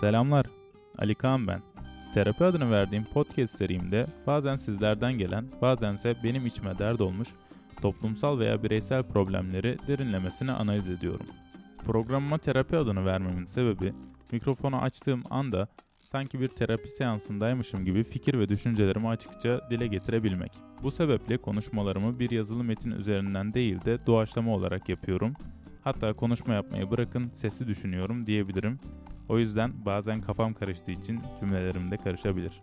Selamlar, Ali Kaan ben. Terapi adını verdiğim podcast serimde bazen sizlerden gelen, bazense benim içime dert olmuş toplumsal veya bireysel problemleri derinlemesine analiz ediyorum. Programıma terapi adını vermemin sebebi mikrofonu açtığım anda sanki bir terapi seansındaymışım gibi fikir ve düşüncelerimi açıkça dile getirebilmek. Bu sebeple konuşmalarımı bir yazılı metin üzerinden değil de doğaçlama olarak yapıyorum. Hatta konuşma yapmayı bırakın sesi düşünüyorum diyebilirim. O yüzden bazen kafam karıştığı için cümlelerim de karışabilir.